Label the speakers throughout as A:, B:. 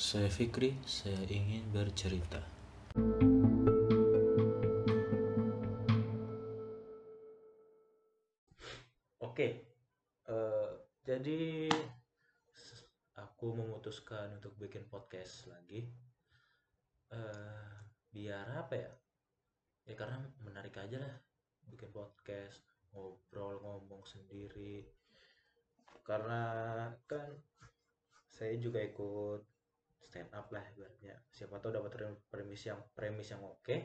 A: Saya Fikri, saya ingin bercerita. Oke, eh, jadi aku memutuskan untuk bikin podcast lagi. Eh, biar apa ya? Ya karena menarik aja lah bikin podcast, ngobrol, ngomong sendiri. Karena kan saya juga ikut stand up lah ibaratnya. Siapa tahu dapat rem- premis yang premis yang oke,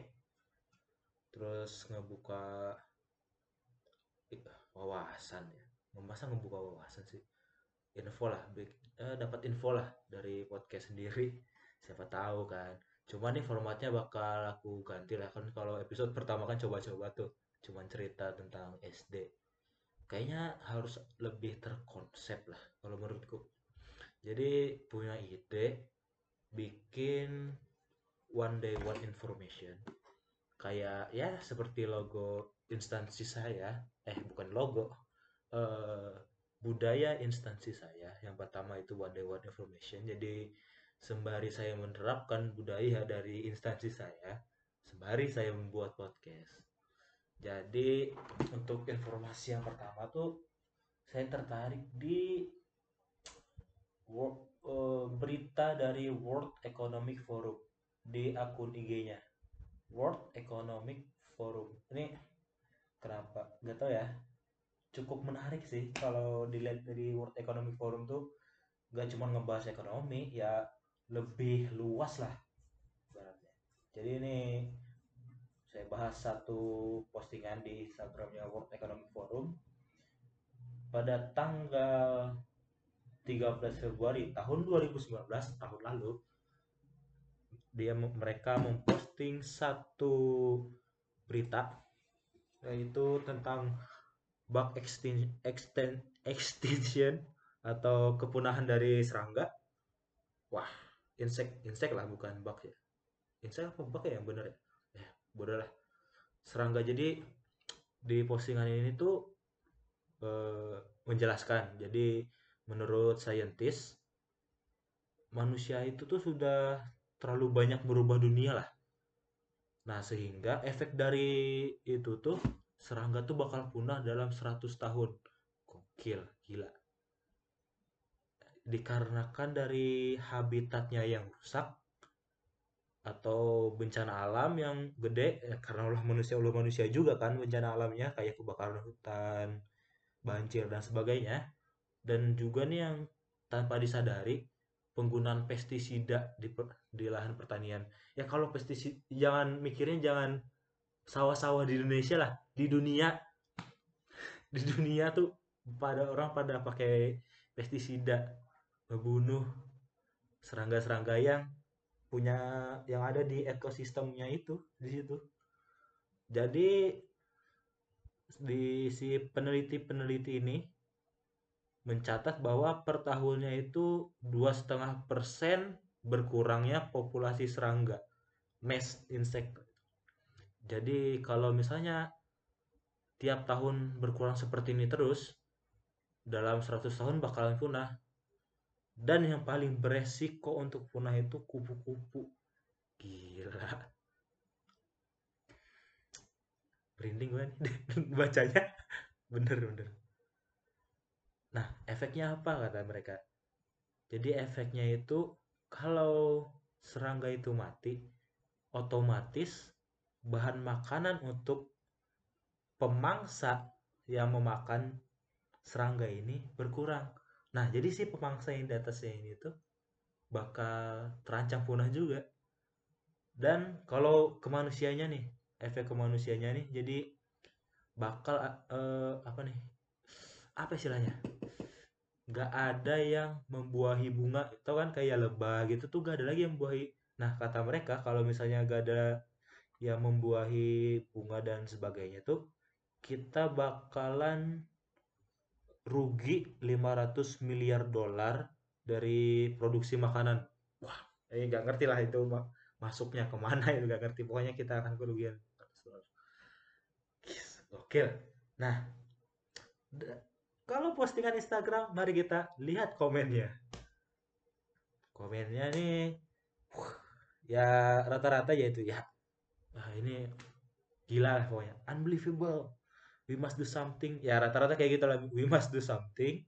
A: terus ngebuka wawasan ya. Masa ngebuka wawasan sih? Info lah, eh, dapat info lah dari podcast sendiri. Siapa tahu kan. Cuma nih formatnya bakal aku ganti lah kan kalau episode pertama kan coba-coba tuh cuman cerita tentang SD. Kayaknya harus lebih terkonsep lah kalau menurutku. Jadi punya ide bikin one day one information. Kayak ya seperti logo instansi saya. Eh bukan logo. Eh budaya instansi saya. Yang pertama itu one day one information. Jadi sembari saya menerapkan budaya dari instansi saya sembari saya membuat podcast. Jadi untuk informasi yang pertama tuh saya tertarik di wo- eh, berita dari World Economic Forum di akun IG-nya. World Economic Forum. Ini kenapa? Gak tau ya. Cukup menarik sih kalau dilihat dari World Economic Forum tuh gak cuma ngebahas ekonomi, ya lebih luas lah ibaratnya. Jadi ini saya bahas satu postingan di Instagramnya World Economic Forum pada tanggal 13 Februari tahun 2019 tahun lalu dia mereka memposting satu berita yaitu tentang bug extin- extinction atau kepunahan dari serangga. Wah, insek insek lah bukan bug ya. Insek apa bug ya yang benar ya? Ya, bodoh lah. Serangga jadi di postingan ini tuh eh, menjelaskan. Jadi menurut saintis manusia itu tuh sudah terlalu banyak merubah dunia lah. Nah, sehingga efek dari itu tuh serangga tuh bakal punah dalam 100 tahun. Gokil, gila. Dikarenakan dari habitatnya yang rusak atau bencana alam yang gede ya karena ulah manusia ulah manusia juga kan bencana alamnya kayak kebakaran hutan, banjir dan sebagainya. Dan juga nih yang tanpa disadari penggunaan pestisida di, di lahan pertanian. Ya kalau pestisida jangan mikirin jangan sawah-sawah di Indonesia lah, di dunia di dunia tuh pada orang pada pakai pestisida membunuh serangga-serangga yang punya yang ada di ekosistemnya itu di situ. Jadi di si peneliti-peneliti ini mencatat bahwa per tahunnya itu dua setengah persen berkurangnya populasi serangga, mass insect. Jadi kalau misalnya tiap tahun berkurang seperti ini terus, dalam 100 tahun bakalan punah. Dan yang paling beresiko untuk punah itu kupu-kupu. Gila. Merinding gue nih bacanya. Bener-bener. Nah, efeknya apa kata mereka? Jadi efeknya itu kalau serangga itu mati, otomatis bahan makanan untuk pemangsa yang memakan serangga ini berkurang. Nah, jadi si pemangsa yang di atasnya ini tuh bakal terancam punah juga. Dan kalau ke manusianya nih, efek ke manusianya nih, jadi bakal eh, apa nih? Apa istilahnya? Gak ada yang membuahi bunga, itu kan kayak lebah gitu tuh gak ada lagi yang membuahi. Nah, kata mereka kalau misalnya gak ada yang membuahi bunga dan sebagainya tuh kita bakalan rugi 500 miliar dolar dari produksi makanan. Wah, ini nggak ngerti lah itu ma- masuknya ke mana itu nggak ngerti. Pokoknya kita akan kerugian. Oke. Nah, kalau postingan Instagram, mari kita lihat komennya. komennya nih ya rata-rata ya itu ya. Wah ini gila lah pokoknya. Unbelievable. We must do something. Ya rata-rata kayak gitu lah. We must do something.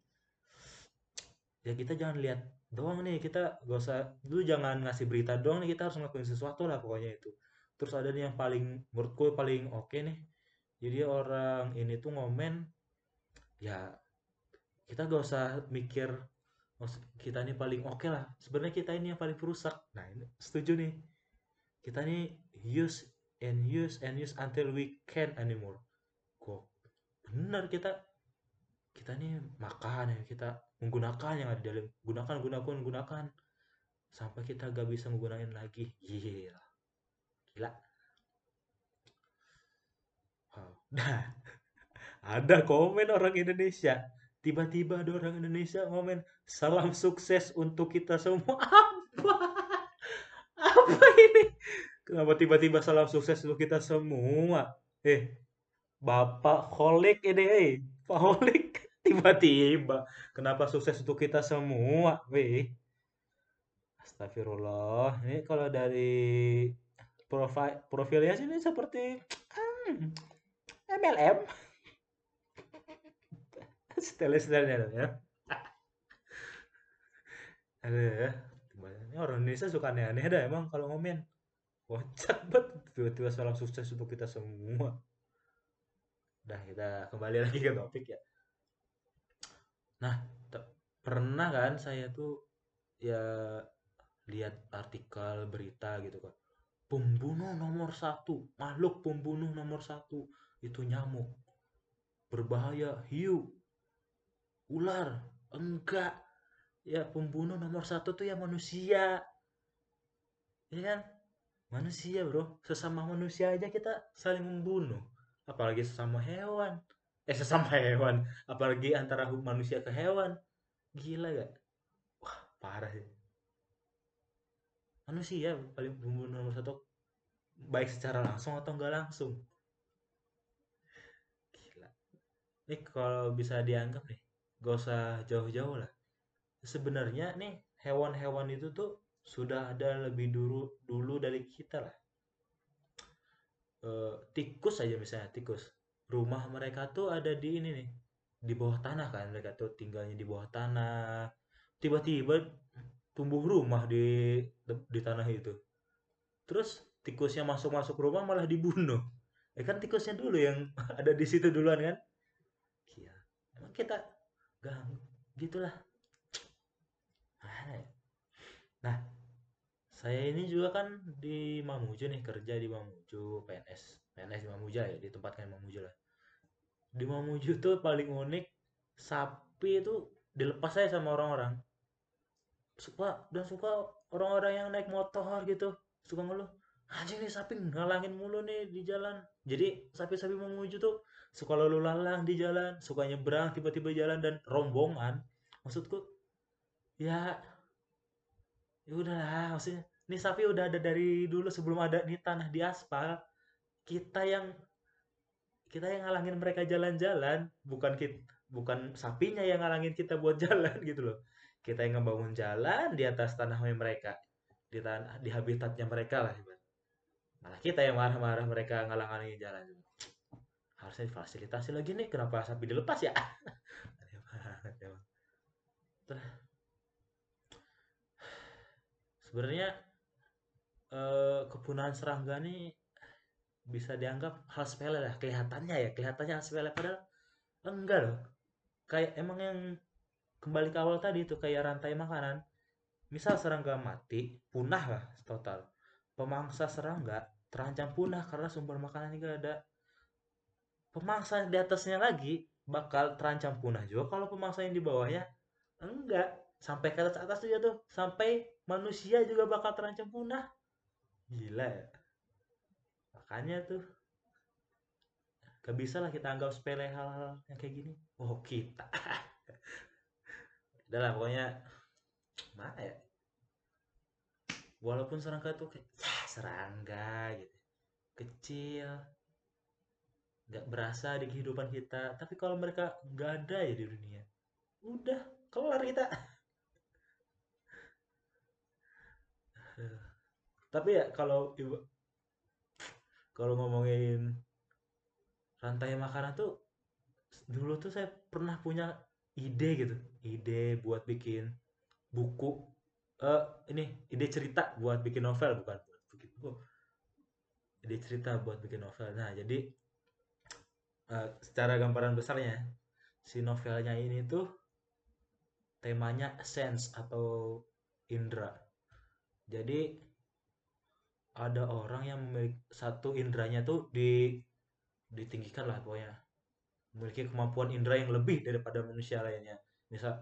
A: Ya kita jangan lihat doang nih. Kita gak usah dulu jangan ngasih berita doang nih. Kita harus ngelakuin sesuatu lah pokoknya itu. Terus ada nih yang paling menurutku paling oke okay nih. Jadi orang ini tuh ngomen ya kita gak usah mikir kita ini paling oke okay lah. Sebenarnya kita ini yang paling perusak. Nah ini setuju nih. Kita ini use and use and use until we can anymore. Kok benar kita. Kita ini makan ya kita menggunakan yang ada di dalam. Gunakan gunakan gunakan. Sampai kita gak bisa menggunakan lagi. Gila. Gila. Nah ada komen orang Indonesia tiba-tiba ada orang Indonesia komen salam sukses untuk kita semua. Apa? Apa ini? Kenapa tiba-tiba salam sukses untuk kita semua? Eh bapak holik ini eh pak holik. Tiba-tiba kenapa sukses untuk kita semua? Weh. Astagfirullah. Ini kalau dari profil profilnya sini seperti hmm, MLM style-stylenya ya. Ada ya. Ini orang Indonesia suka aneh-aneh dah emang kalau ngomen. Kocak banget. Tiba-tiba salam sukses untuk kita semua. Dah kita kembali lagi ke topik ya. Nah, pernah kan saya tuh ya lihat artikel berita gitu kan. Pembunuh nomor satu, makhluk pembunuh nomor satu. Itu nyamuk. Berbahaya, hiu, ular, enggak. Ya pembunuh nomor satu tuh ya manusia. Ya kan? Manusia bro, sesama manusia aja kita saling membunuh. Apalagi sesama hewan. Eh sesama hewan. Apalagi antara manusia ke hewan. Gila gak? Wah parah sih. Manusia paling pembunuh nomor satu. Baik secara langsung atau enggak langsung? Gila. Ini kalau bisa dianggap nih gak usah jauh-jauh lah. Sebenarnya nih hewan-hewan itu tuh sudah ada lebih dulu dulu dari kita lah. E, tikus aja misalnya tikus. Rumah mereka tuh ada di ini nih di bawah tanah kan mereka tuh tinggalnya di bawah tanah. Tiba-tiba tumbuh rumah di di tanah itu. Terus tikusnya masuk-masuk rumah malah dibunuh. Ya kan tikusnya dulu yang ada di situ duluan kan? Iya emang kita gang gitulah. Ya? nah saya ini juga kan di Mamuju nih kerja di Mamuju PNS PNS di Mamuju ya ditempatkan di Mamuju lah. Di Mamuju tuh paling unik sapi itu dilepas saya sama orang-orang. Suka dan suka orang-orang yang naik motor gitu. Suka ngeluh anjing nih sapi ngalangin mulu nih di jalan. Jadi sapi-sapi Mamuju tuh suka lalu lalang di jalan suka nyebrang tiba-tiba jalan dan rombongan. Maksudku ya ya udahlah maksudnya ini sapi udah ada dari dulu sebelum ada nih tanah di aspal. Kita yang kita yang ngalangin mereka jalan-jalan bukan kita bukan sapinya yang ngalangin kita buat jalan gitu loh. Kita yang ngebangun jalan di atas tanah mereka di tanah di habitatnya mereka lah malah kita yang marah-marah mereka ngalang-ngalangin jalan harusnya difasilitasi lagi nih kenapa sapi dilepas ya? Sebenarnya eh, kepunahan serangga nih bisa dianggap hal sepele lah kelihatannya ya kelihatannya hal sepele padahal enggak loh. Kayak emang yang kembali ke awal tadi itu kayak rantai makanan. Misal serangga mati punah lah total. Pemangsa serangga terancam punah karena sumber makanan gak ada pemangsa di atasnya lagi bakal terancam punah juga kalau pemangsa yang di bawahnya. Enggak. Sampai ke atas atas juga tuh. Sampai manusia juga bakal terancam punah. Gila ya. Makanya tuh gak bisa lah kita anggap sepele hal-hal yang kayak gini. Oh kita. Udah lah pokoknya mana ya? Walaupun serangga tuh kayak ya serangga gitu. Kecil nggak berasa di kehidupan kita. Tapi kalau mereka nggak ada ya di dunia udah kelar kita. Tapi ya kalau ibu kalau ngomongin rantai makanan tuh dulu tuh saya pernah punya ide gitu. Ide buat bikin buku. Eh ini ide cerita buat bikin novel bukan buat bikin buku. Ide cerita buat bikin novel. Nah jadi eh, secara gambaran besarnya si novelnya ini tuh temanya sense atau indera jadi ada orang yang memiliki satu indranya tuh di ditinggikan lah pokoknya. Memiliki kemampuan indera yang lebih daripada manusia lainnya. Misal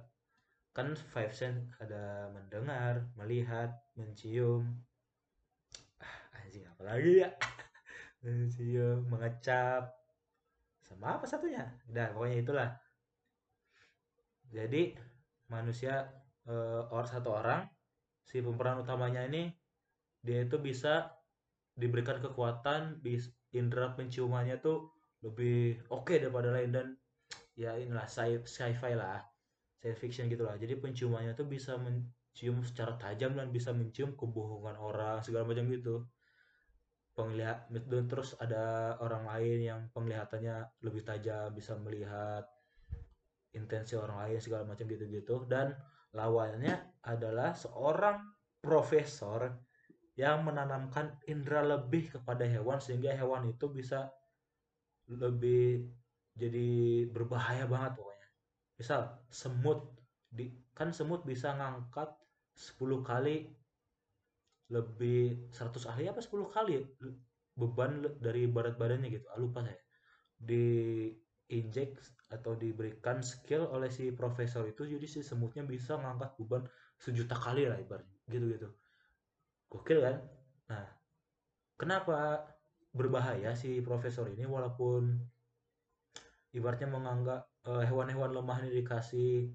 A: kan five sense ada mendengar melihat mencium. Ah anjing apa lagi ya? Mencium mengecap sama apa satunya? Udah pokoknya itulah. Jadi manusia eh, or satu orang si pemeran utamanya ini dia itu bisa diberikan kekuatan di indera penciumannya tuh lebih oke okay daripada lain dan ya inilah sci-fi lah science fiction gitulah jadi penciumannya tuh bisa mencium secara tajam dan bisa mencium kebohongan orang segala macam gitu penglihat dan terus ada orang lain yang penglihatannya lebih tajam bisa melihat intensi orang lain segala macam gitu-gitu. Dan lawannya adalah seorang profesor yang menanamkan indera lebih kepada hewan sehingga hewan itu bisa lebih jadi berbahaya banget pokoknya. Misal semut kan semut bisa ngangkat 10 kali lebih 100 ahli apa 10 kali beban dari berat badannya gitu. Ah, lupa saya. Diinjek atau diberikan skill oleh si profesor itu jadi si semutnya bisa ngangkat beban sejuta kali lah ibaratnya. Gitu gitu. Gokil kan? Nah kenapa berbahaya si profesor ini walaupun ibaratnya menganggap eh, hewan-hewan lemah ini dikasih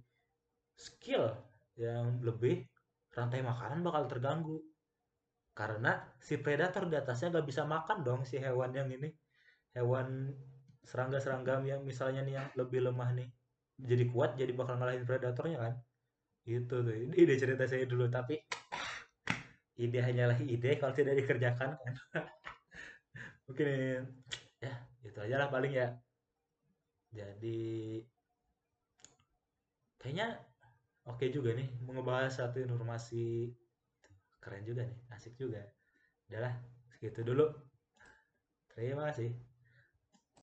A: skill yang lebih rantai makanan bakal terganggu karena si predator di atasnya gak bisa makan dong si hewan yang ini. Hewan serangga-serangga yang misalnya nih yang lebih lemah nih. Jadi kuat jadi bakal ngalahin predatornya kan. Itu tuh. Ini ide cerita saya dulu tapi ide hanyalah ide kalau tidak dikerjakan kan. Mungkin ya itu aja lah paling ya. Jadi kayaknya oke juga nih mengebahas satu informasi keren juga nih asik juga. Udahlah segitu dulu. Terima kasih